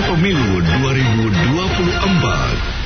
Pemilu 2024.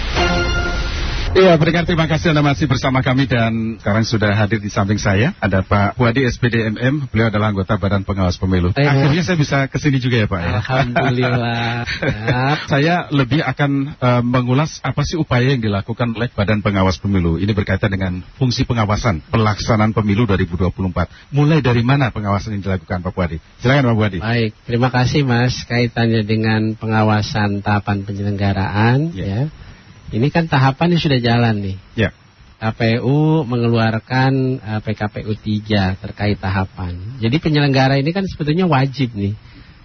Iya, berikan terima kasih Anda masih bersama kami dan sekarang sudah hadir di samping saya ada Pak Wadi SPDMM, beliau adalah anggota Badan Pengawas Pemilu. Eh, Akhirnya saya bisa ke sini juga ya Pak ya. Alhamdulillah. saya lebih akan uh, mengulas apa sih upaya yang dilakukan oleh Badan Pengawas Pemilu. Ini berkaitan dengan fungsi pengawasan pelaksanaan pemilu 2024. Mulai dari mana pengawasan yang dilakukan Pak Wadi? Silakan Pak Wadi. Baik, terima kasih Mas kaitannya dengan pengawasan tahapan penyelenggaraan Ya. ya. Ini kan tahapan yang sudah jalan nih. Ya. KPU mengeluarkan eh, PKPU 3 terkait tahapan. Jadi penyelenggara ini kan sebetulnya wajib nih.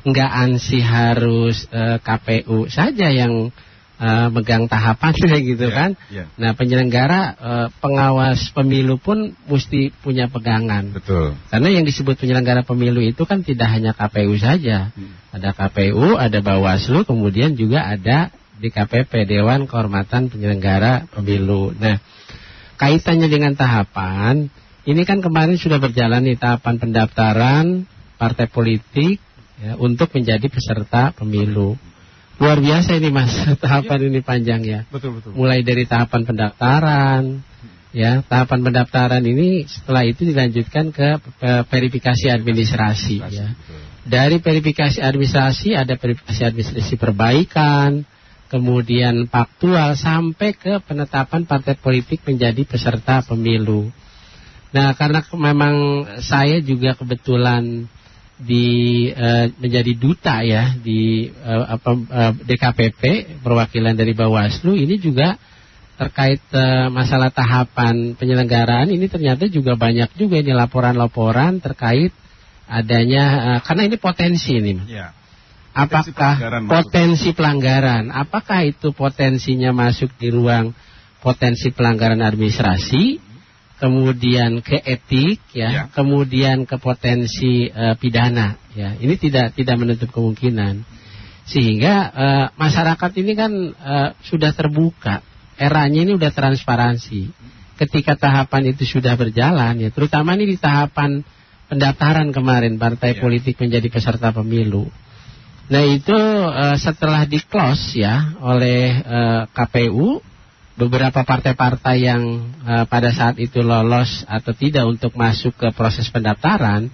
Enggak ansi harus eh, KPU saja yang eh, megang tahapannya gitu Ya, kan. ya. Nah, penyelenggara eh, pengawas pemilu pun mesti punya pegangan. Betul. Karena yang disebut penyelenggara pemilu itu kan tidak hanya KPU saja. Hmm. Ada KPU, ada Bawaslu, kemudian juga ada DKPP, Dewan Kehormatan Penyelenggara Pemilu. Nah, kaitannya dengan tahapan, ini kan kemarin sudah berjalan nih tahapan pendaftaran partai politik ya, untuk menjadi peserta pemilu. Luar biasa ini mas, tahapan ini panjang ya Betul betul. mulai dari tahapan pendaftaran ya tahapan pendaftaran ini setelah itu dilanjutkan ke verifikasi administrasi ya dari verifikasi administrasi ada verifikasi administrasi perbaikan kemudian faktual sampai ke penetapan partai politik menjadi peserta pemilu nah karena memang saya juga kebetulan di eh, menjadi duta ya di eh, apa eh, DKPP perwakilan dari Bawaslu ini juga terkait eh, masalah tahapan penyelenggaraan ini ternyata juga banyak juga ini laporan-laporan terkait adanya eh, karena ini potensi ini. Ya. Apakah pelanggaran potensi pelanggaran? Apakah itu potensinya masuk di ruang potensi pelanggaran administrasi kemudian ke etik ya, Ya. kemudian ke potensi eh, pidana ya? Ini tidak tidak menutup kemungkinan. Sehingga eh, masyarakat ini kan eh, sudah terbuka. Eranya ini udah transparansi. Ketika tahapan itu sudah berjalan ya terutama ini di tahapan pendaftaran kemarin partai Ya. politik menjadi peserta pemilu Nah itu eh, setelah di close ya oleh eh, KPU beberapa partai-partai yang eh, pada saat itu lolos atau tidak untuk masuk ke proses pendaftaran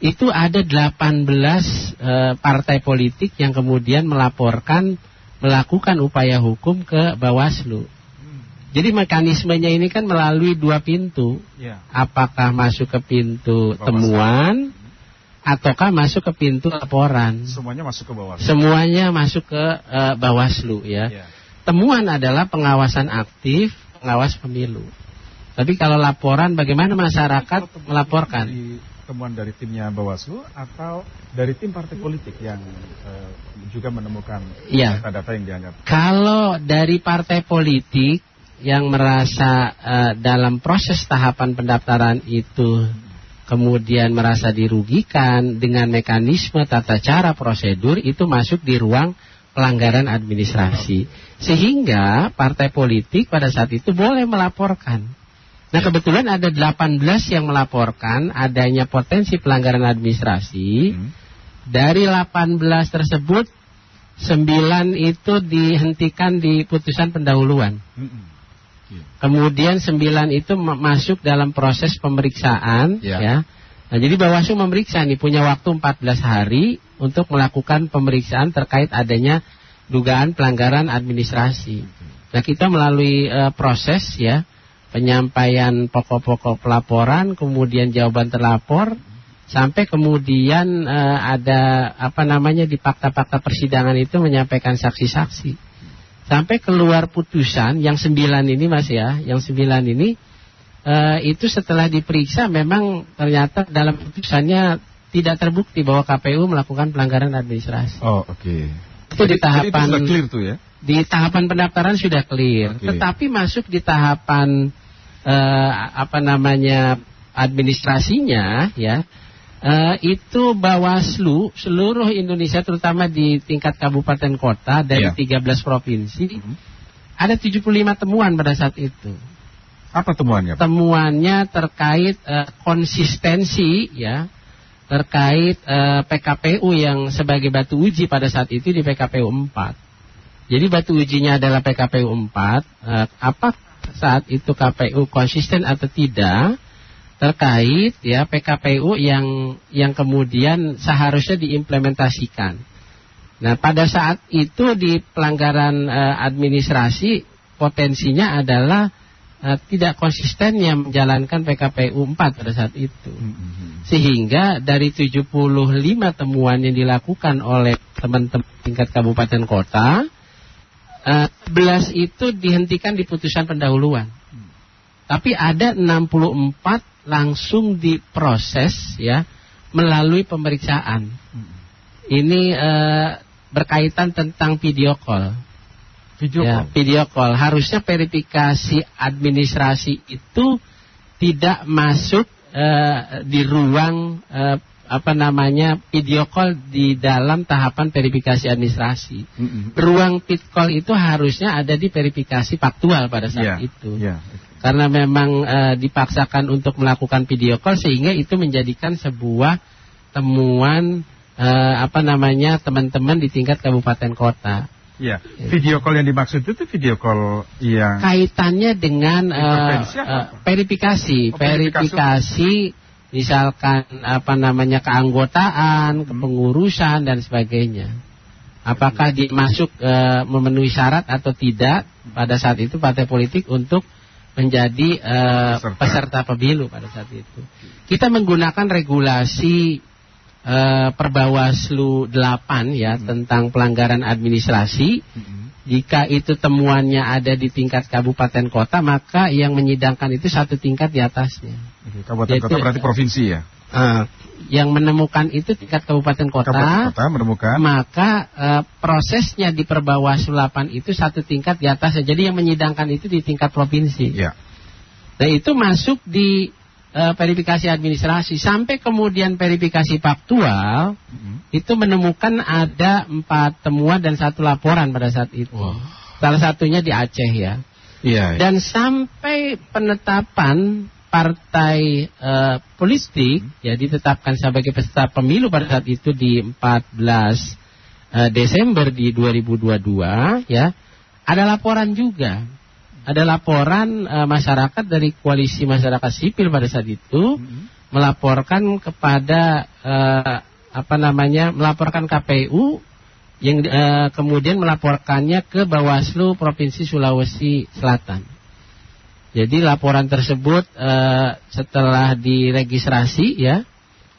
itu ada 18 eh, partai politik yang kemudian melaporkan melakukan upaya hukum ke Bawaslu. Jadi mekanismenya ini kan melalui dua pintu. Ya. Apakah masuk ke pintu Bawaslu. temuan ataukah masuk ke pintu laporan? Semuanya masuk ke bawah. Semuanya masuk ke eh, Bawaslu ya. Ya. Temuan adalah pengawasan aktif, pengawas pemilu. Tapi kalau laporan bagaimana masyarakat melaporkan? Di temuan dari timnya Bawaslu atau dari tim partai politik yang eh, juga menemukan Iya. data-data yang dianggap Kalau dari partai politik yang merasa eh, dalam proses tahapan pendaftaran itu kemudian merasa dirugikan dengan mekanisme tata cara prosedur itu masuk di ruang pelanggaran administrasi. Sehingga partai politik pada saat itu boleh melaporkan. Nah kebetulan ada 18 yang melaporkan adanya potensi pelanggaran administrasi. Hmm. Dari 18 tersebut 9 itu dihentikan di putusan pendahuluan. Mm-mm. Kemudian 9 itu ma- masuk dalam proses pemeriksaan Ya. ya. Nah, jadi Bawaslu memeriksa nih punya waktu 14 hari untuk melakukan pemeriksaan terkait adanya dugaan pelanggaran administrasi. Nah, kita melalui eh, proses ya penyampaian pokok-pokok pelaporan, kemudian jawaban terlapor sampai kemudian eh, ada apa namanya di fakta-fakta persidangan itu menyampaikan saksi-saksi sampai keluar putusan yang sembilan ini mas ya yang sembilan ini eh, itu setelah diperiksa memang ternyata dalam putusannya tidak terbukti bahwa KPU melakukan pelanggaran administrasi Oh, oke. itu di Jadi- jadi itu tahapan sudah clear tuh ya. di tahapan pendaftaran sudah clear, Oke. tetapi masuk di tahapan eh, apa namanya administrasinya ya eh, itu Bawaslu seluruh Indonesia terutama di tingkat kabupaten kota dari Iya. 13 provinsi Mhm. ada 75 temuan pada saat itu. Apa temuannya? Pak? Temuannya terkait eh, konsistensi ya terkait uh, PKPU yang sebagai batu uji pada saat itu di PKPU 4. Jadi batu ujinya adalah PKPU 4. Uh, apa saat itu KPU konsisten atau tidak terkait ya PKPU yang yang kemudian seharusnya diimplementasikan. Nah, pada saat itu di pelanggaran uh, administrasi potensinya adalah uh, tidak konsistennya menjalankan PKPU 4 pada saat itu. Sehingga dari 75 temuan yang dilakukan oleh teman-teman tingkat kabupaten kota, uh, 11 itu dihentikan di putusan pendahuluan. Tapi ada 64 langsung diproses ya melalui pemeriksaan. Ini uh, berkaitan tentang video call. Video ya, call. Video call. Harusnya verifikasi administrasi itu tidak masuk uh, di ruang uh, apa namanya video call di dalam tahapan verifikasi administrasi. Mm -mm. Ruang pit call itu harusnya ada di verifikasi faktual pada saat Ya, itu. ya. Karena memang uh, dipaksakan untuk melakukan video call sehingga itu menjadikan sebuah temuan uh, apa namanya teman-teman di tingkat kabupaten kota. Ya, video call yang dimaksud itu video call yang Kaitannya dengan uh, uh, verifikasi, Oh, verifikasi. misalkan apa namanya keanggotaan, Hmm. kepengurusan dan sebagainya. Apakah dia masuk uh, memenuhi syarat atau tidak pada saat itu partai politik untuk menjadi uh, Peserta. peserta pemilu pada saat itu. Kita menggunakan regulasi eh, Perbawaslu 8 ya tentang pelanggaran administrasi. Jika itu temuannya ada di tingkat kabupaten kota, maka yang menyidangkan itu satu tingkat di atasnya. Oke, kabupaten Yaitu- kota berarti provinsi ya. Eh, yang menemukan itu tingkat kabupaten kota, Kabupaten kota menemukan. maka eh, prosesnya di Perbawaslu 8 itu satu tingkat di atasnya. Jadi yang menyidangkan itu di tingkat provinsi. Ya. Nah itu masuk di eh, verifikasi administrasi sampai kemudian verifikasi faktual itu menemukan ada empat temuan dan satu laporan pada saat itu. Salah satunya di Aceh ya. Iya. Dan sampai penetapan partai eh, politik ya ditetapkan sebagai peserta pemilu pada saat itu di 14 eh, Desember di 2022 ya. Ada laporan juga. Ada laporan eh, masyarakat dari koalisi masyarakat sipil pada saat itu melaporkan kepada eh, apa namanya melaporkan KPU yang eh, kemudian melaporkannya ke Bawaslu Provinsi Sulawesi Selatan. Jadi laporan tersebut eh, setelah diregistrasi ya,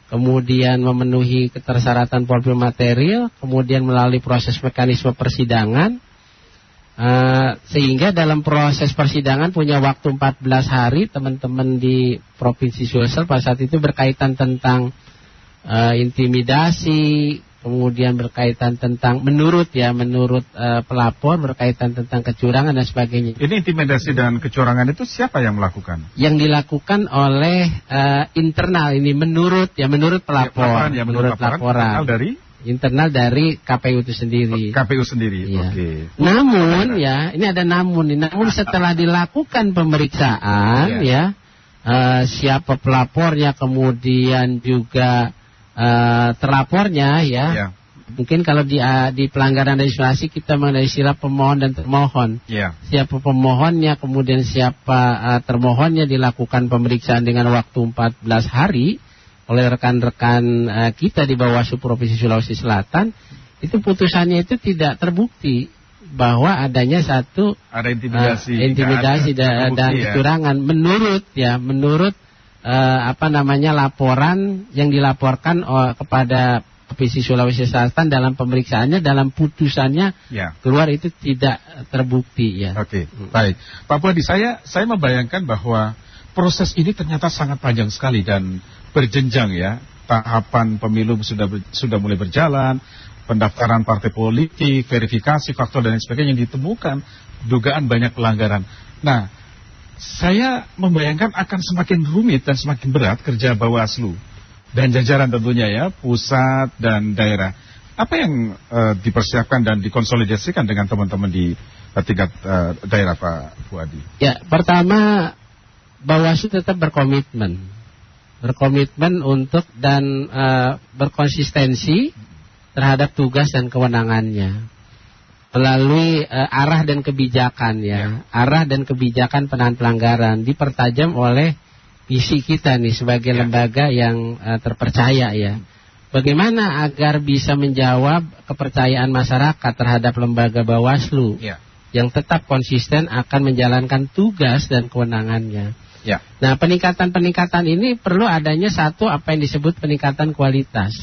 kemudian memenuhi ketersyaratan profil material, kemudian melalui proses mekanisme persidangan, eh, sehingga dalam proses persidangan punya waktu 14 hari teman-teman di Provinsi Sulsel pada saat itu berkaitan tentang eh, intimidasi, kemudian berkaitan tentang menurut ya menurut eh, pelapor berkaitan tentang kecurangan dan sebagainya Ini intimidasi dan kecurangan itu siapa yang melakukan? yang dilakukan oleh eh, internal ini menurut ya menurut pelapor Laporan ya menurut laporan, laporan internal dari internal dari KPU itu sendiri. KPU sendiri. Iya. Oke. Namun ya ini ada namun nih. Namun setelah dilakukan pemeriksaan ya eh, siapa pelapornya kemudian juga eh, terlapornya ya. Ya. Mungkin kalau di eh, di pelanggaran legislasi kita mengenai istilah pemohon dan termohon Ya. siapa pemohonnya, kemudian siapa uh, termohonnya dilakukan pemeriksaan dengan waktu 14 hari oleh rekan-rekan uh, kita di Bawaslu Provinsi Sulawesi Selatan, itu putusannya itu tidak terbukti bahwa adanya satu Ada intimidasi. uh, intimidasi nggak da- ada dan ya. kecurangan menurut ya menurut uh, apa namanya laporan yang dilaporkan uh, kepada Provinsi Sulawesi Selatan dalam pemeriksaannya dalam putusannya Ya. keluar itu tidak terbukti ya. Oke, baik. Pak Puadi, saya saya membayangkan bahwa proses ini ternyata sangat panjang sekali dan berjenjang ya. Tahapan pemilu sudah sudah mulai berjalan, pendaftaran partai politik, verifikasi faktor dan lain sebagainya yang ditemukan dugaan banyak pelanggaran. Nah, saya membayangkan akan semakin rumit dan semakin berat kerja Bawaslu dan jajaran tentunya ya, pusat dan daerah. Apa yang eh, dipersiapkan dan dikonsolidasikan dengan teman-teman di eh, tingkat eh, daerah Pak Fuadi? Ya, pertama Bawaslu tetap berkomitmen berkomitmen untuk dan uh, berkonsistensi terhadap tugas dan kewenangannya melalui uh, arah dan kebijakan ya. ya arah dan kebijakan penahan pelanggaran dipertajam oleh misi kita nih sebagai ya. lembaga yang uh, terpercaya ya bagaimana agar bisa menjawab kepercayaan masyarakat terhadap lembaga Bawaslu ya. yang tetap konsisten akan menjalankan tugas dan kewenangannya Ya. Nah, peningkatan-peningkatan ini perlu adanya satu apa yang disebut peningkatan kualitas.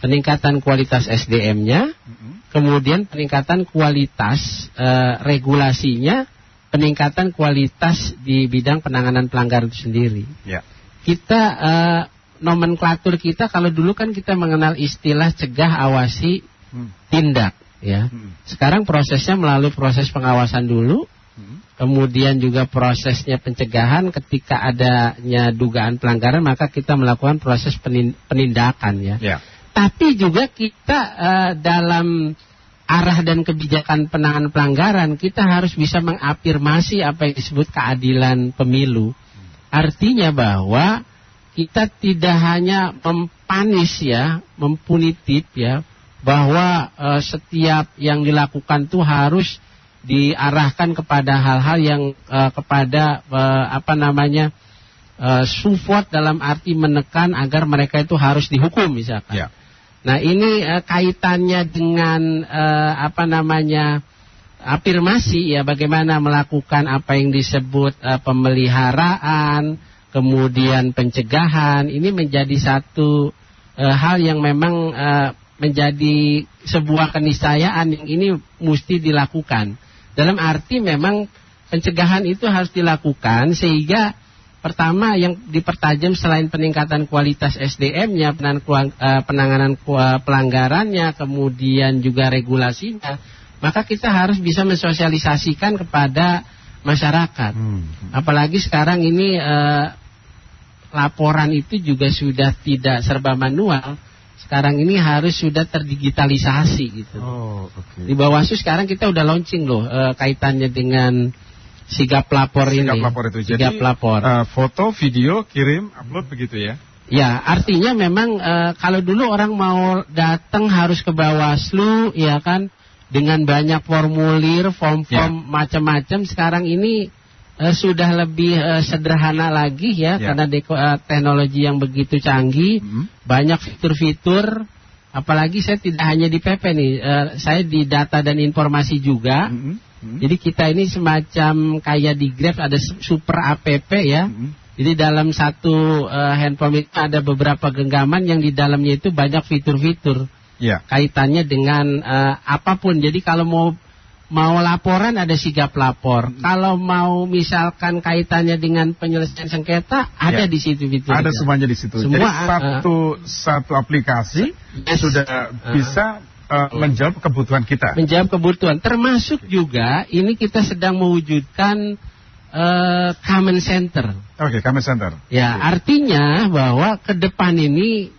Peningkatan kualitas SDM-nya, kemudian peningkatan kualitas e, regulasinya, peningkatan kualitas di bidang penanganan pelanggaran itu sendiri. Ya. Kita e, nomenklatur kita kalau dulu kan kita mengenal istilah cegah, awasi, hmm. tindak, ya. Hmm. Sekarang prosesnya melalui proses pengawasan dulu, Kemudian juga prosesnya pencegahan ketika adanya dugaan pelanggaran maka kita melakukan proses penindakan ya. ya. Tapi juga kita uh, dalam arah dan kebijakan penanganan pelanggaran kita harus bisa mengafirmasi apa yang disebut keadilan pemilu. Artinya bahwa kita tidak hanya mempanis ya, mempunitif ya, bahwa uh, setiap yang dilakukan itu harus diarahkan kepada hal-hal yang uh, kepada uh, apa namanya uh, support dalam arti menekan agar mereka itu harus dihukum misalkan. Ya. Nah ini uh, kaitannya dengan uh, apa namanya afirmasi ya bagaimana melakukan apa yang disebut uh, pemeliharaan kemudian pencegahan ini menjadi satu uh, hal yang memang uh, menjadi sebuah keniscayaan yang ini mesti dilakukan. Dalam arti memang pencegahan itu harus dilakukan sehingga pertama yang dipertajam selain peningkatan kualitas SDM-nya, eh, penanganan pelanggarannya, kemudian juga regulasinya, maka kita harus bisa mensosialisasikan kepada masyarakat. Hmm. Apalagi sekarang ini eh, laporan itu juga sudah tidak serba manual sekarang ini harus sudah terdigitalisasi gitu. Oh, okay. Di Bawaslu sekarang kita udah launching loh e, kaitannya dengan sigap lapor sigap ini. Sigap lapor itu. Sigap Jadi lapor. Uh, foto, video, kirim, upload begitu ya? Ya, artinya memang e, kalau dulu orang mau datang harus ke Bawaslu, ya kan, dengan banyak formulir, form-form ya. macam-macam. Sekarang ini uh, sudah lebih uh, sederhana lagi ya, ya. karena deko, teknologi yang begitu canggih, -hmm. banyak fitur-fitur. Apalagi saya tidak hanya di PP nih, uh, saya di data dan informasi juga. -hmm. -hmm. Jadi kita ini semacam kayak di Grab ada super app ya. -hmm. Jadi dalam satu uh, handphone itu ada beberapa genggaman yang di dalamnya itu banyak fitur-fitur. Ya. Kaitannya dengan uh, apa pun. Jadi kalau mau Mau laporan ada sigap lapor. Hmm. Kalau mau misalkan kaitannya dengan penyelesaian sengketa ada ya. di situ fitur. Ada semuanya di situ. Semua, Jadi satu uh, satu aplikasi yes. sudah uh, bisa uh, menjawab kebutuhan kita. Menjawab kebutuhan. Termasuk juga ini kita sedang mewujudkan uh, common center. Oke, okay, common center. Ya, okay. artinya bahwa ke depan ini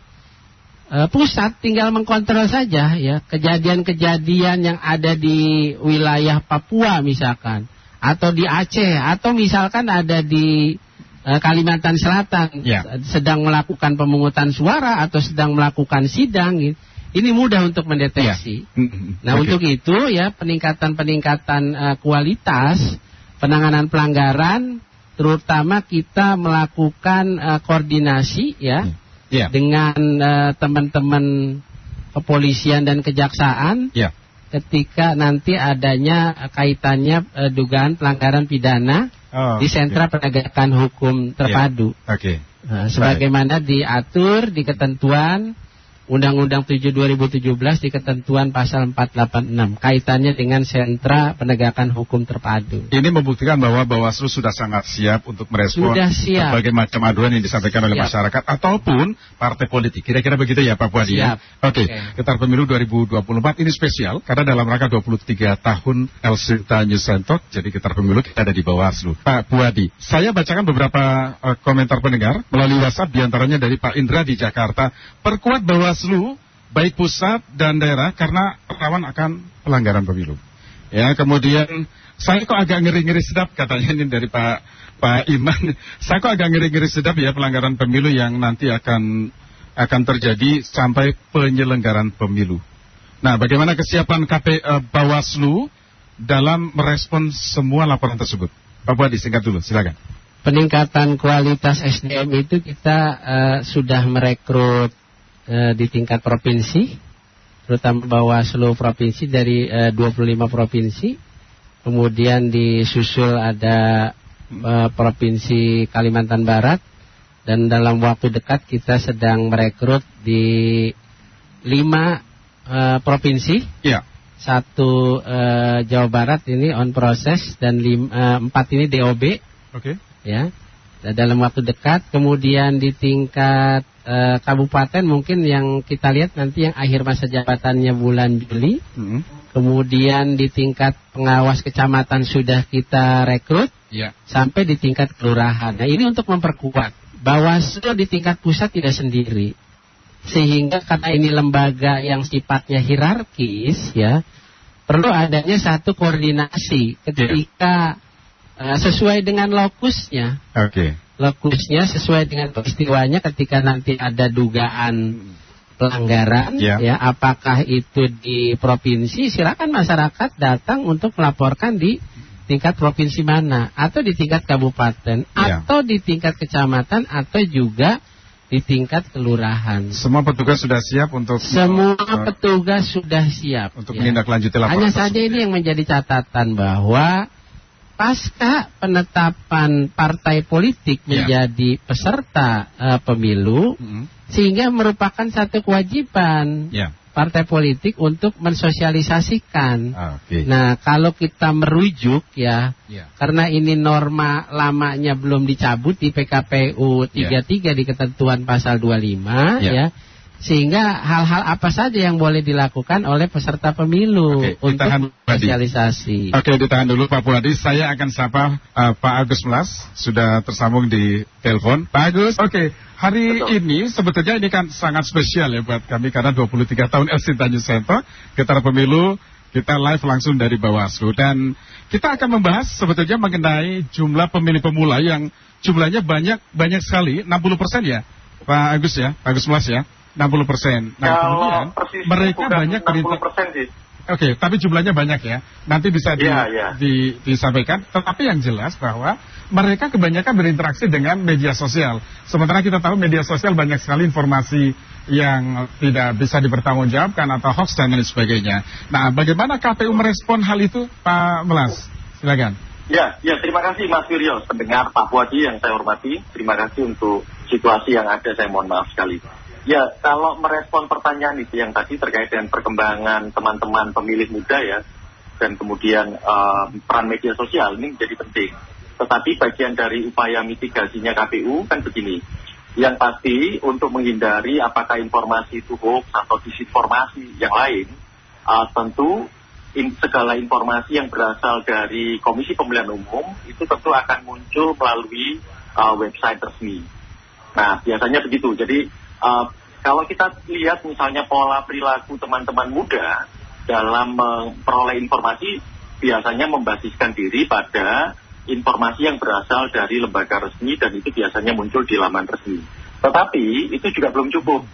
uh, pusat tinggal mengkontrol saja ya kejadian-kejadian yang ada di wilayah Papua misalkan atau di Aceh atau misalkan ada di uh, Kalimantan Selatan ya. sedang melakukan pemungutan suara atau sedang melakukan sidang gitu. Ini mudah untuk mendeteksi. Ya. Nah, okay. untuk itu ya peningkatan-peningkatan uh, kualitas penanganan pelanggaran terutama kita melakukan uh, koordinasi ya. Hmm yeah. dengan uh, teman-teman kepolisian dan kejaksaan yeah. ketika nanti adanya kaitannya uh, dugaan pelanggaran pidana oh, di sentra yeah. penegakan hukum terpadu. Yeah. Oke. Okay. Uh, sebagaimana diatur di ketentuan Undang-Undang 7 2017 di ketentuan pasal 486 kaitannya dengan sentra penegakan hukum terpadu. Ini membuktikan bahwa Bawaslu sudah sangat siap untuk merespon berbagai macam aduan yang disampaikan oleh siap. masyarakat ataupun partai politik. Kira-kira begitu ya Pak Puadi ya? Oke, okay. okay. Getar Pemilu 2024 ini spesial karena dalam rangka 23 tahun El Sirta News Center, jadi Getar Pemilu kita ada di Bawaslu. Pak Puadi, saya bacakan beberapa uh, komentar pendengar melalui WhatsApp di antaranya dari Pak Indra di Jakarta. Perkuat bahwa Bawaslu baik pusat dan daerah karena rawan akan pelanggaran pemilu. Ya, kemudian saya kok agak ngeri-ngeri sedap katanya ini dari Pak Pak Iman. Saya kok agak ngeri-ngeri sedap ya pelanggaran pemilu yang nanti akan akan terjadi sampai penyelenggaran pemilu. Nah, bagaimana kesiapan KP uh, Bawaslu dalam merespon semua laporan tersebut? Pak Buadi, singkat dulu, silakan. Peningkatan kualitas SDM itu kita uh, sudah merekrut uh, di tingkat provinsi, terutama Bawaslu provinsi dari uh, 25 provinsi. Kemudian disusul ada uh, provinsi Kalimantan Barat dan dalam waktu dekat kita sedang merekrut di lima uh, provinsi. Ya. Satu uh, Jawa Barat ini on proses dan uh, empat ini DOB. Oke. Okay. Ya. Dan dalam waktu dekat, kemudian di tingkat uh, kabupaten mungkin yang kita lihat nanti yang akhir masa jabatannya bulan Juli. Mm -hmm. Kemudian di tingkat pengawas kecamatan sudah kita rekrut. Ya. Sampai di tingkat kelurahan. Nah ini untuk memperkuat. Bawaslu di tingkat pusat tidak sendiri sehingga karena ini lembaga yang sifatnya hierarkis ya perlu adanya satu koordinasi ketika uh, sesuai dengan lokusnya. Oke. Okay. Lokusnya sesuai dengan peristiwanya ketika nanti ada dugaan pelanggaran yeah. ya apakah itu di provinsi silakan masyarakat datang untuk melaporkan di tingkat provinsi mana atau di tingkat kabupaten yeah. atau di tingkat kecamatan atau juga di tingkat kelurahan. Semua petugas sudah siap untuk Semua uh, petugas sudah siap untuk ya. menindaklanjuti laporan. Hanya saja ini yang menjadi catatan bahwa pasca penetapan partai politik ya. menjadi peserta uh, pemilu mm -hmm. sehingga merupakan satu kewajiban. Ya partai politik untuk mensosialisasikan. Ah, okay. Nah, kalau kita merujuk ya, yeah. karena ini norma lamanya belum dicabut di PKPU 33 yeah. di ketentuan pasal 25 yeah. ya. Sehingga hal-hal apa saja yang boleh dilakukan oleh peserta pemilu Oke, untuk sosialisasi. Oke, ditahan dulu Pak Puladi. Saya akan sapa uh, Pak Agus Melas, sudah tersambung di telepon. Pak Agus, oke. Hari Betul. ini sebetulnya ini kan sangat spesial ya buat kami karena 23 tahun LC Tanjung Sento, kita pemilu kita live langsung dari Bawaslu dan kita akan membahas sebetulnya mengenai jumlah pemilih pemula yang jumlahnya banyak banyak sekali 60 persen ya Pak Agus ya Pak Agus Melas ya 60 persen. Nah kemudian mereka banyak 60 persen sih. Oke, okay, tapi jumlahnya banyak ya. Nanti bisa di, yeah, yeah. Di, disampaikan. Tetapi yang jelas bahwa mereka kebanyakan berinteraksi dengan media sosial. Sementara kita tahu media sosial banyak sekali informasi yang tidak bisa dipertanggungjawabkan atau hoax dan lain sebagainya. Nah, bagaimana KPU merespon hal itu, Pak Melas? Silakan. Ya, ya terima kasih Mas Wiryo, pendengar Pak Wadi yang saya hormati. Terima kasih untuk situasi yang ada, saya mohon maaf sekali. Ya, kalau merespon pertanyaan itu yang tadi terkait dengan perkembangan teman-teman pemilih muda ya, dan kemudian uh, peran media sosial ini menjadi penting. Tetapi bagian dari upaya mitigasinya KPU kan begini. Yang pasti untuk menghindari apakah informasi itu hoax atau disinformasi yang lain, uh, tentu in, segala informasi yang berasal dari Komisi Pemilihan Umum itu tentu akan muncul melalui uh, website resmi. Nah, biasanya begitu. Jadi uh, kalau kita lihat misalnya pola perilaku teman-teman muda dalam memperoleh informasi biasanya membasiskan diri pada informasi yang berasal dari lembaga resmi dan itu biasanya muncul di laman resmi. Tetapi itu juga belum cukup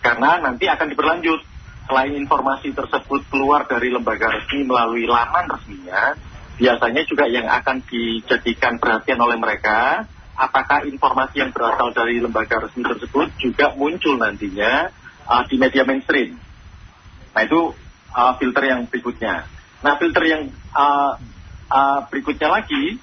karena nanti akan diberlanjut. Selain informasi tersebut keluar dari lembaga resmi melalui laman resminya, biasanya juga yang akan dijadikan perhatian oleh mereka apakah informasi yang berasal dari lembaga resmi tersebut juga muncul nantinya uh, di media mainstream. Nah itu uh, filter yang berikutnya. Nah filter yang uh, uh, berikutnya lagi,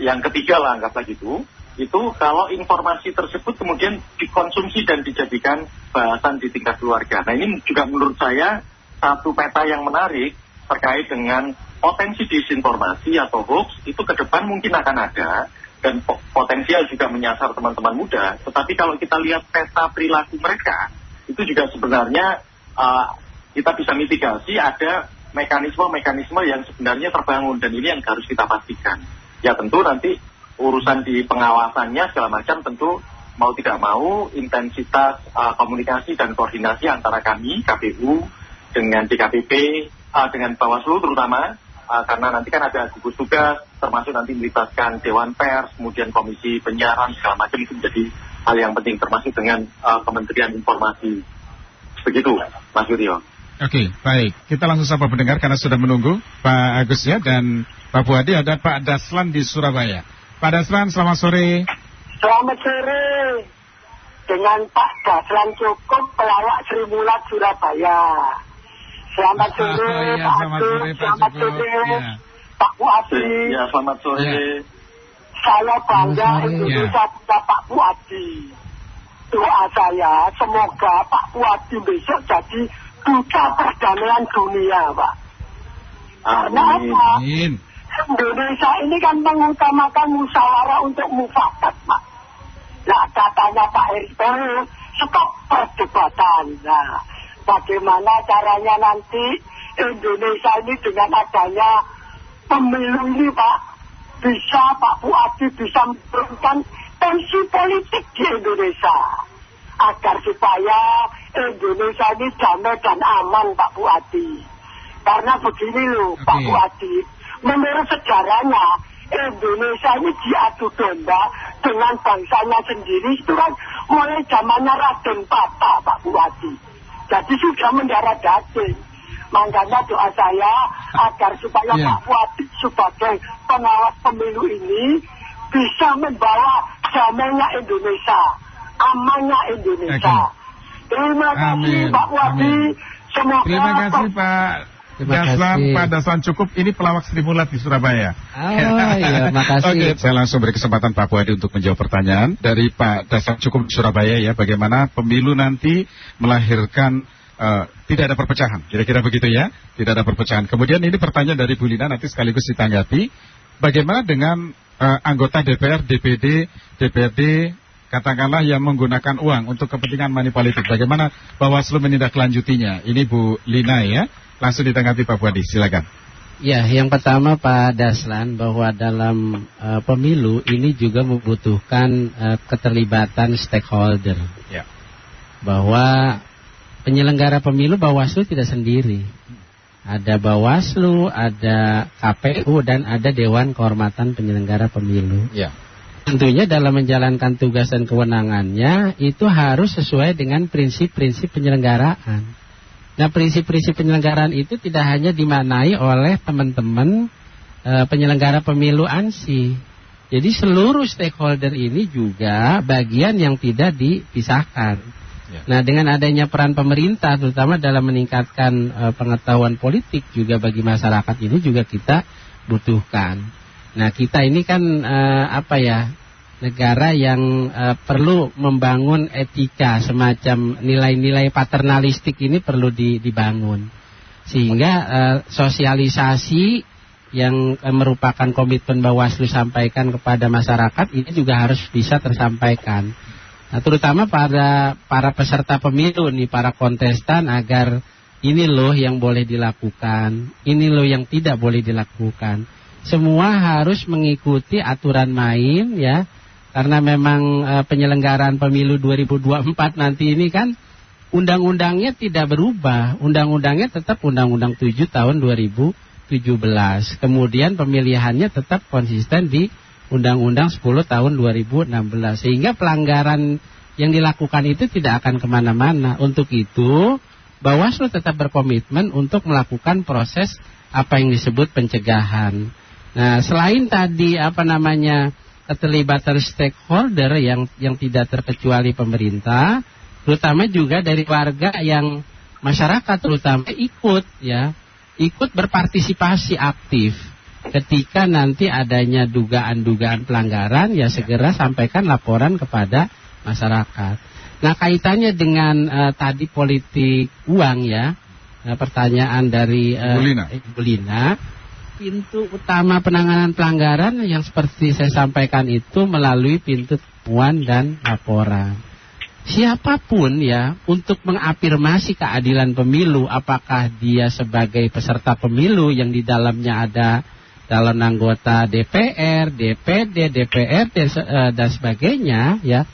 yang ketiga lah anggaplah gitu, itu kalau informasi tersebut kemudian dikonsumsi dan dijadikan bahasan di tingkat keluarga. Nah ini juga menurut saya satu peta yang menarik terkait dengan potensi disinformasi atau hoax itu ke depan mungkin akan ada dan potensial juga menyasar teman-teman muda. Tetapi kalau kita lihat peta perilaku mereka, itu juga sebenarnya uh, kita bisa mitigasi ada mekanisme-mekanisme yang sebenarnya terbangun dan ini yang harus kita pastikan. Ya tentu nanti urusan di pengawasannya segala macam tentu mau tidak mau intensitas uh, komunikasi dan koordinasi antara kami KPU dengan DKPP uh, dengan Bawaslu terutama uh, karena nanti kan ada gugus tugas, termasuk nanti melibatkan Dewan Pers, kemudian Komisi Penyiaran, segala macam itu menjadi hal yang penting, termasuk dengan uh, Kementerian Informasi. Begitu, Mas Yuryo. Oke, baik. Kita langsung sapa pendengar karena sudah menunggu Pak Agus ya dan Pak Buadi ada Pak Daslan di Surabaya. Pak Daslan, selamat sore. Selamat sore dengan Pak Daslan Cukup pelawak Sri Mulat Surabaya. Selamat sore Oh, iya, Pak selamat sore, Pak selamat sore Iya. Pak Puadi. Ya, selamat sore. Ya. Saya bangga sore. Indonesia punya Pak Puadi. Doa saya semoga Pak Puadi besok jadi duta perdamaian dunia Pak. Karena Amin. apa? Amin. Indonesia ini kan mengutamakan musyawarah untuk mufakat, Pak. Nah, katanya Pak Erick Thohir, stop perdebatan. Nah, bagaimana caranya nanti Indonesia ini dengan adanya pemilu ini, Pak, bisa Pak Fuadi bisa menurunkan tensi politik di Indonesia. Agar supaya Indonesia ini damai dan aman, Pak Fuadi. Karena begini loh, Pak Oke. Fuadi. Menurut sejarahnya, Indonesia ini diadu domba dengan bangsanya sendiri itu kan mulai zamannya Raden Pata, Pak Buwadi. Jadi sudah mendarah daging. Makanya doa saya agar supaya Iya. Pak Buwadi sebagai pengawas pemilu ini bisa membawa damainya Indonesia, amannya Indonesia. Terima kasih Amin. Pak. Amin. Semoga Terima kasih Pak Kasih. Pak Daslan cukup. Ini pelawak Sri Mulat di Surabaya. Oh iya, makasih. Oke, saya langsung beri kesempatan Pak Buadi untuk menjawab pertanyaan dari Pak Daslan cukup di Surabaya ya. Bagaimana pemilu nanti melahirkan eh, tidak ada perpecahan, kira-kira begitu ya. Tidak ada perpecahan. Kemudian ini pertanyaan dari Bu Lina nanti sekaligus ditanggapi. Bagaimana dengan eh, anggota DPR, DPD, DPRD katakanlah yang menggunakan uang untuk kepentingan money politik. Bagaimana Bawaslu menindaklanjutinya? Ini Bu Lina ya. Langsung ditanggapi Pak Buadi, silakan. Ya, yang pertama Pak Daslan bahwa dalam eh, pemilu ini juga membutuhkan eh, keterlibatan stakeholder. Ya. Bahwa penyelenggara pemilu Bawaslu tidak sendiri. Ada Bawaslu, ada KPU dan ada Dewan Kehormatan Penyelenggara Pemilu. Ya. Tentunya dalam menjalankan tugas dan kewenangannya itu harus sesuai dengan prinsip-prinsip penyelenggaraan. Nah, prinsip-prinsip penyelenggaraan itu tidak hanya dimanai oleh teman-teman eh, penyelenggara pemilu ANSI. Jadi seluruh stakeholder ini juga bagian yang tidak dipisahkan. Ya. Nah, dengan adanya peran pemerintah terutama dalam meningkatkan eh, pengetahuan politik juga bagi masyarakat ini juga kita butuhkan. Nah, kita ini kan eh, apa ya? Negara yang eh, perlu membangun etika semacam nilai-nilai paternalistik ini perlu di- dibangun sehingga eh, sosialisasi yang eh, merupakan komitmen Bawaslu sampaikan kepada masyarakat ini juga harus bisa tersampaikan. Nah, terutama pada para peserta pemilu nih, para kontestan agar ini loh yang boleh dilakukan, ini loh yang tidak boleh dilakukan. Semua harus mengikuti aturan main ya, karena memang eh, penyelenggaraan pemilu 2024 nanti ini kan undang-undangnya tidak berubah, undang-undangnya tetap Undang-Undang 7 tahun 2017. Kemudian pemilihannya tetap konsisten di Undang-Undang 10 tahun 2016. Sehingga pelanggaran yang dilakukan itu tidak akan ke mana-mana. Untuk itu, Bawaslu tetap berkomitmen untuk melakukan proses apa yang disebut pencegahan. Nah, selain tadi apa namanya keterlibatan stakeholder yang yang tidak terkecuali pemerintah, terutama juga dari warga yang masyarakat terutama ikut ya, ikut berpartisipasi aktif. Ketika nanti adanya dugaan-dugaan pelanggaran, ya segera sampaikan laporan kepada masyarakat. Nah kaitannya dengan eh, tadi politik uang ya, eh, pertanyaan dari eh, Bu Lina. Pintu utama penanganan pelanggaran yang seperti saya sampaikan itu melalui pintu temuan dan laporan. Siapa pun ya untuk mengafirmasi keadilan pemilu, apakah dia sebagai peserta pemilu yang di dalamnya ada calon anggota DPR, DPD, DPRD se- eh, dan sebagainya ya.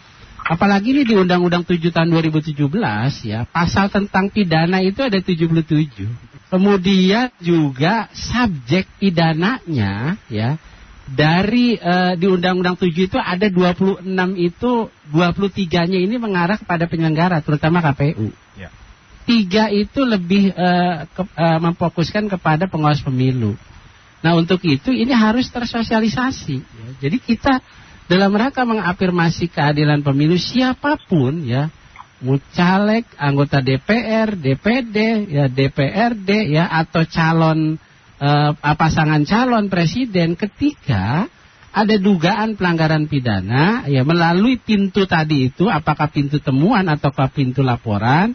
Apalagi ini di Undang-Undang 7 tahun 2017 ya, pasal tentang pidana itu ada 77. Kemudian juga subjek pidananya ya dari uh, di Undang-Undang 7 itu ada 26 itu 23-nya ini mengarah kepada penyelenggara terutama KPU. Ya. Tiga itu lebih uh, ke, uh, memfokuskan kepada pengawas pemilu. Nah untuk itu ini harus tersosialisasi. Ya. Jadi kita dalam rangka mengafirmasi keadilan pemilu siapa pun ya mucalek, anggota DPR, DPD, ya DPRD ya atau calon eh, pasangan calon presiden ketika ada dugaan pelanggaran pidana ya melalui pintu tadi itu apakah pintu temuan ataukah pintu laporan.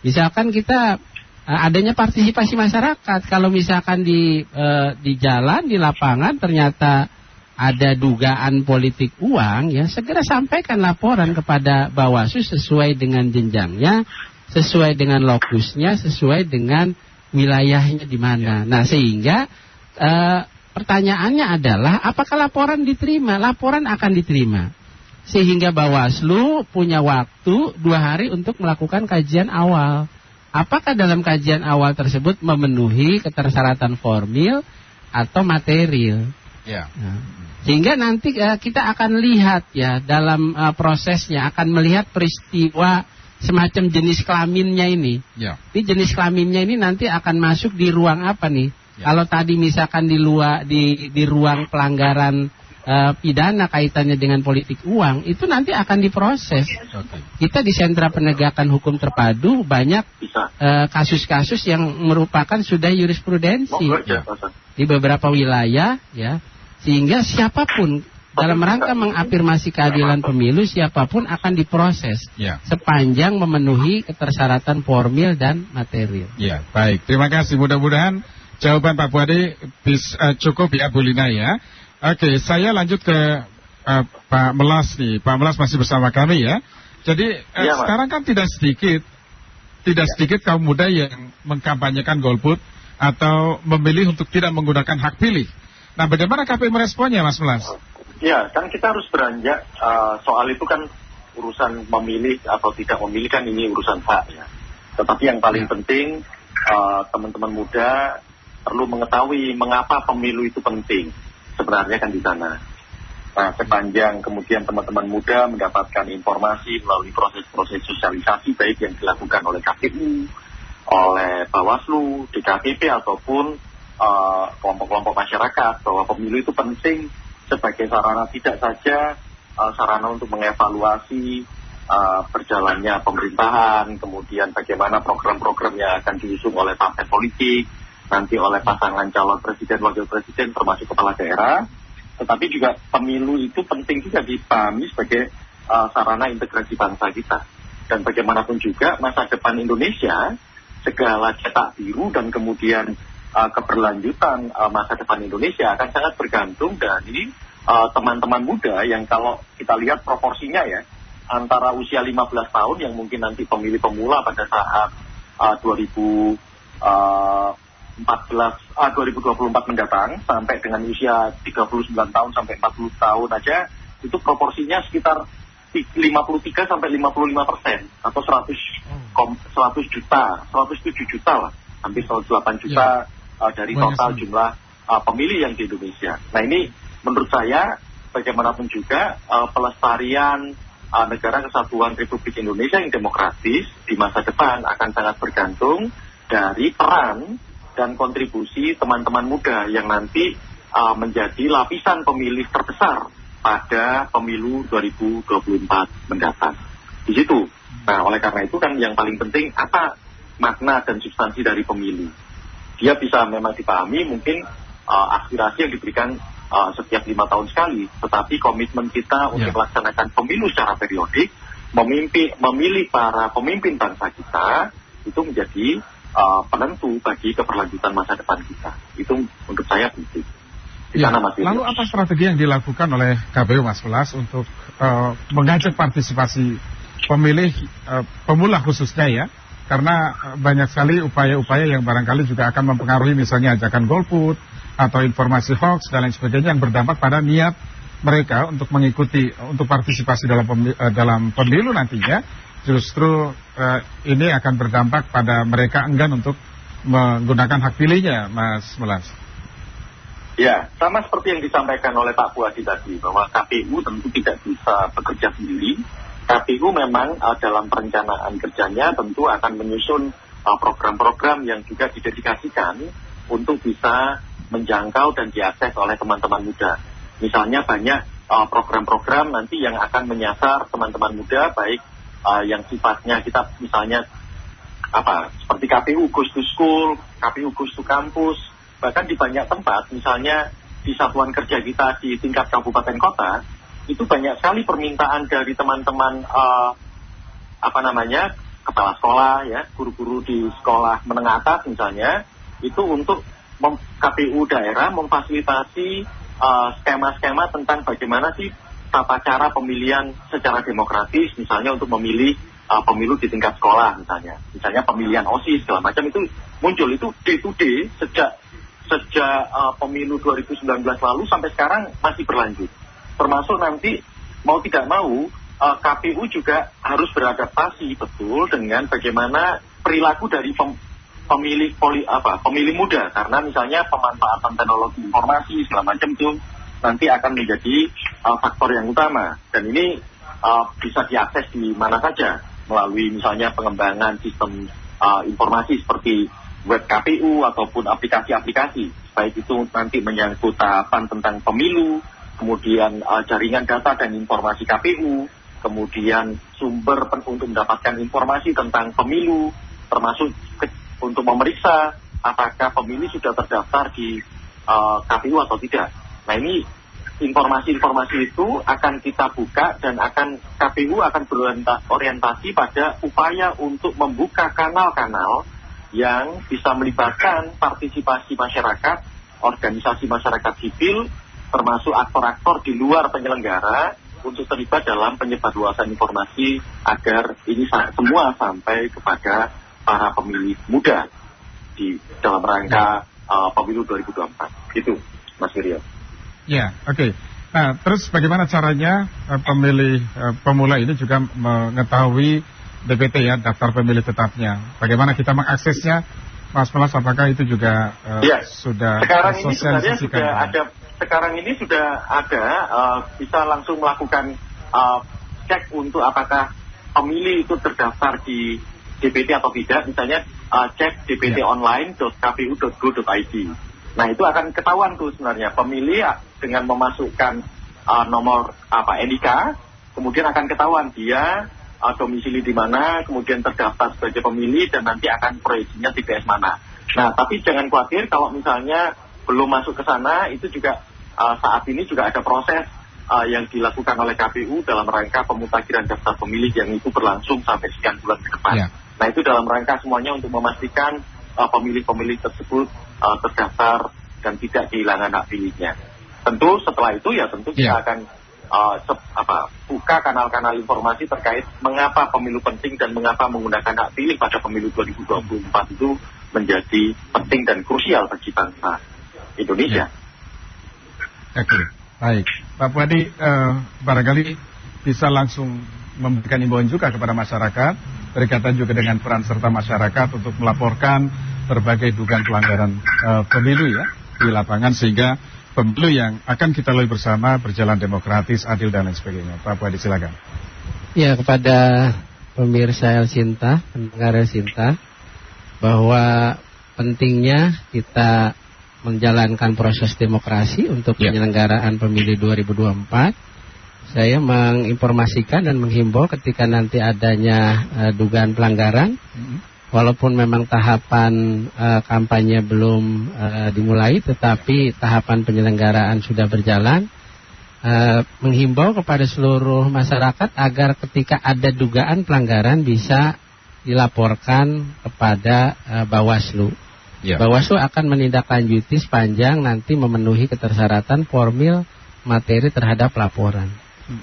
Misalkan kita eh, adanya partisipasi masyarakat kalau misalkan di eh, di jalan di lapangan ternyata ada dugaan politik uang ya segera sampaikan laporan kepada Bawaslu sesuai dengan jenjangnya sesuai dengan lokusnya sesuai dengan wilayahnya di mana. Nah sehingga uh, pertanyaannya adalah apakah laporan diterima? Laporan akan diterima. Sehingga Bawaslu punya waktu dua hari untuk melakukan kajian awal. Apakah dalam kajian awal tersebut memenuhi ketersyaratan formil atau material ya. Nah, sehingga nanti uh, kita akan lihat ya dalam uh, prosesnya akan melihat peristiwa semacam jenis kelaminnya ini. Ya. Ini jenis kelaminnya ini nanti akan masuk di ruang apa nih? Ya. Kalau tadi misalkan di luar di di ruang pelanggaran uh, pidana kaitannya dengan politik uang itu nanti akan diproses. Okay. Kita di sentra penegakan hukum terpadu banyak kasus-kasus uh, yang merupakan sudah jurisprudensi ya. di beberapa wilayah ya sehingga siapa pun dalam rangka mengafirmasi keadilan pemilu siapa pun akan diproses ya. sepanjang memenuhi ketersyaratan formil dan material. Ya, baik. Terima kasih. Mudah-mudahan jawaban Pak Puadi bis, uh, cukup ya Bu Lina ya. Oke, saya lanjut ke uh, Pak Melas nih. Pak Melas masih bersama kami ya. Jadi uh, ya, sekarang kan tidak sedikit tidak ya. sedikit kaum muda yang mengkampanyekan golput atau memilih untuk tidak menggunakan hak pilih. Nah, bagaimana KPU meresponnya, Mas Melas? Ya, kan kita harus beranjak uh, soal itu kan urusan memilih atau tidak memilih kan ini urusan hak ya. Tetapi yang paling ya. penting uh, teman-teman uh, muda perlu mengetahui mengapa pemilu itu penting. Sebenarnya kan di sana. Nah, sepanjang kemudian teman-teman muda mendapatkan informasi melalui proses-proses sosialisasi baik yang dilakukan oleh KPU, oleh Bawaslu, DKPP ataupun Eh, kelompok-kelompok uh, masyarakat bahwa pemilu itu penting sebagai sarana tidak saja uh, sarana untuk mengevaluasi uh, berjalannya pemerintahan, kemudian bagaimana program-program yang akan diusung oleh partai politik, nanti oleh pasangan calon presiden, wakil presiden, termasuk kepala daerah, tetapi juga pemilu itu penting juga dipahami sebagai uh, sarana integrasi bangsa kita. Dan bagaimanapun juga masa depan Indonesia, segala cetak biru dan kemudian uh, keberlanjutan uh, masa depan Indonesia akan sangat bergantung dari uh, teman-teman uh, muda yang kalau kita lihat proporsinya ya antara usia 15 tahun yang mungkin nanti pemilih pemula pada saat uh, 2014 uh, 2024 mendatang sampai dengan usia 39 tahun sampai 40 tahun aja itu proporsinya sekitar 53 sampai 55 persen atau 100 100 juta 107 juta lah hampir 108 juta ya uh, dari total jumlah uh, pemilih yang di Indonesia. Nah ini menurut saya bagaimanapun juga uh, pelestarian uh, negara kesatuan Republik Indonesia yang demokratis di masa depan akan sangat bergantung dari peran dan kontribusi teman-teman muda yang nanti uh, menjadi lapisan pemilih terbesar pada pemilu 2024 mendatang. Di situ. Nah, oleh karena itu kan yang paling penting apa makna dan substansi dari pemilu dia bisa memang dipahami mungkin uh, aspirasi yang diberikan uh, setiap lima tahun sekali, tetapi komitmen kita untuk ya. melaksanakan pemilu secara periodik, memimpin, memilih para pemimpin bangsa kita itu menjadi uh, penentu bagi keberlanjutan masa depan kita. Itu untuk saya penting. Di ya. Lalu apa strategi yang dilakukan oleh KPU Mas Pelas untuk uh, mengajak partisipasi pemilih uh, pemula khususnya ya karena eh, banyak sekali upaya-upaya yang barangkali juga akan mempengaruhi misalnya ajakan golput atau informasi hoax dan lain sebagainya yang berdampak pada niat mereka untuk mengikuti untuk partisipasi dalam uh, dalam pemilu nantinya justru uh, ini akan berdampak pada mereka enggan untuk menggunakan hak pilihnya, Mas Melas? Ya, sama seperti yang disampaikan oleh Pak Puadi tadi, bahwa KPU tentu tidak bisa bekerja sendiri. KPU memang uh, dalam perencanaan kerjanya tentu akan menyusun uh, program-program yang juga didedikasikan untuk bisa menjangkau dan diakses oleh teman-teman muda. Misalnya banyak uh, program-program nanti yang akan menyasar teman-teman muda, baik yang sifatnya kita misalnya apa seperti KPU Gus to School, KPU Gus to Campus, bahkan di banyak tempat, misalnya di satuan kerja kita di tingkat kabupaten kota, itu banyak sekali permintaan dari teman-teman uh, apa namanya kepala sekolah ya, guru-guru di sekolah menengah atas misalnya, itu untuk KPU daerah memfasilitasi uh, skema-skema tentang bagaimana sih tata cara pemilihan secara demokratis, misalnya untuk memilih uh, pemilu di tingkat sekolah misalnya, misalnya pemilihan OSIS segala macam itu muncul itu day to day sejak sejak uh, pemilu 2019 lalu sampai sekarang masih berlanjut. Termasuk nanti mau tidak mau uh, KPU juga harus beradaptasi betul dengan bagaimana perilaku dari pem, pemilih poli, apa pemilih muda. Karena misalnya pemanfaatan teknologi informasi segala macam itu nanti akan menjadi uh, faktor yang utama. Dan ini uh, bisa diakses di mana saja. Melalui misalnya pengembangan sistem uh, informasi seperti web KPU ataupun aplikasi-aplikasi, baik itu nanti menyangkut tahapan tentang pemilu, kemudian uh, jaringan data dan informasi KPU, kemudian sumber untuk mendapatkan informasi tentang pemilu, termasuk ke, untuk memeriksa apakah pemilih sudah terdaftar di uh, KPU atau tidak. Nah ini informasi-informasi itu akan kita buka dan akan KPU akan berorientasi pada upaya untuk membuka kanal-kanal yang bisa melibatkan partisipasi masyarakat, organisasi masyarakat sipil, termasuk aktor-aktor di luar penyelenggara untuk terlibat dalam penyebarluasan informasi agar ini semua sampai kepada para pemilih muda di dalam rangka uh, pemilu 2024. Itu, Mas Wiryo. Ya, oke. Okay. Nah, terus bagaimana caranya uh, pemilih uh, pemula ini juga mengetahui DPT ya, daftar pemilih tetapnya. Bagaimana kita mengaksesnya, Mas Melas? Apakah itu juga uh, ya. sudah sekarang ini sebenarnya sudah ada. Sekarang ini sudah ada, uh, bisa langsung melakukan uh, cek untuk apakah pemilih itu terdaftar di DPT atau tidak. Misalnya uh, cek dptonline.kpu.go.id. Nah itu akan ketahuan tuh sebenarnya pemilih dengan memasukkan uh, nomor apa NIK, kemudian akan ketahuan dia uh, domisili di mana, kemudian terdaftar sebagai pemilih dan nanti akan proyeksinya TPS mana. Nah, tapi jangan khawatir kalau misalnya belum masuk ke sana, itu juga uh, saat ini juga ada proses uh, yang dilakukan oleh KPU dalam rangka pemutakhiran daftar pemilih yang itu berlangsung sampai sekian bulan ke depan. Yeah. Nah, itu dalam rangka semuanya untuk memastikan pemilih-pemilih uh, tersebut uh, terdaftar dan tidak kehilangan hak pilihnya. Tentu setelah itu ya tentu kita yeah. akan uh, apa, buka kanal-kanal informasi terkait mengapa pemilu penting dan mengapa menggunakan hak pilih pada pemilu 2024 itu menjadi penting dan krusial bagi bangsa Indonesia. Ya. Oke, baik. Pak Puadi, uh, barangkali bisa langsung memberikan imbauan juga kepada masyarakat, berkaitan juga dengan peran serta masyarakat untuk melaporkan berbagai dugaan pelanggaran uh, pemilu ya di lapangan sehingga pemilu yang akan kita lalui bersama berjalan demokratis, adil dan lain sebagainya. Pak Puadi silakan. Ya kepada pemirsa El Sinta, pendengar El Sinta, bahwa pentingnya kita menjalankan proses demokrasi untuk ya. penyelenggaraan pemilu 2024. Saya menginformasikan dan menghimbau ketika nanti adanya uh, dugaan pelanggaran, mm -hmm walaupun memang tahapan uh, kampanye belum uh, dimulai, tetapi tahapan penyelenggaraan sudah berjalan, uh, menghimbau kepada seluruh masyarakat agar ketika ada dugaan pelanggaran bisa dilaporkan kepada uh, Bawaslu. Ya. Bawaslu akan menindaklanjuti sepanjang nanti memenuhi ketersyaratan formil materi terhadap laporan.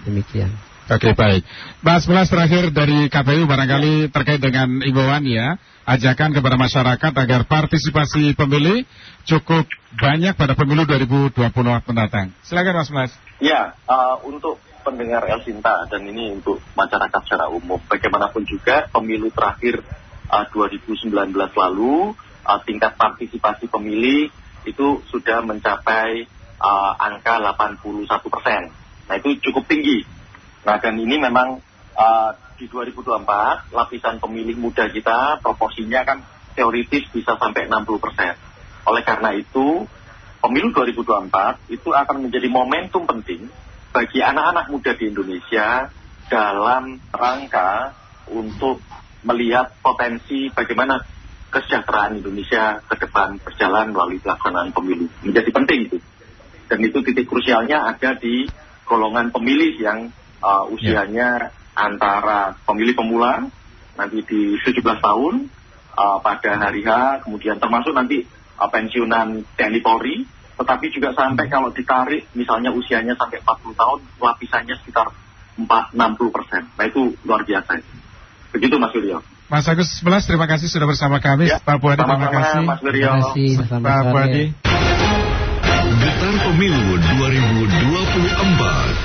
Demikian. Oke baik. Mas Belas terakhir dari KPU barangkali terkait dengan imbauan ya, ajakan kepada masyarakat agar partisipasi pemilih cukup banyak pada pemilu 2024 mendatang. Silakan Mas Belas. Ya, uh, untuk pendengar El Sinta dan ini untuk masyarakat secara umum, bagaimanapun juga pemilu terakhir uh, 2019 lalu uh, tingkat partisipasi pemilih itu sudah mencapai uh, angka 81 persen. Nah itu cukup tinggi. Nah dan ini memang uh, di 2024 lapisan pemilih muda kita proporsinya kan teoritis bisa sampai 60 persen. Oleh karena itu pemilu 2024 itu akan menjadi momentum penting bagi anak-anak muda di Indonesia dalam rangka untuk melihat potensi bagaimana kesejahteraan Indonesia ke depan berjalan melalui pelaksanaan pemilu. Menjadi penting itu. Dan itu titik krusialnya ada di golongan pemilih yang uh, usianya yeah. antara pemilih pemula nanti di 17 tahun uh, pada hari H, kemudian termasuk nanti uh, pensiunan TNI Polri, tetapi juga sampai kalau ditarik misalnya usianya sampai 40 tahun, lapisannya sekitar 4-60 persen. Nah itu luar biasa. Begitu Mas Suryo. Mas Agus Sebelas, terima kasih sudah bersama kami. Ya, Pak Buadi, terima kasih. Mas. Terima kasih. Pak Buadi. Getar Pemilu 2024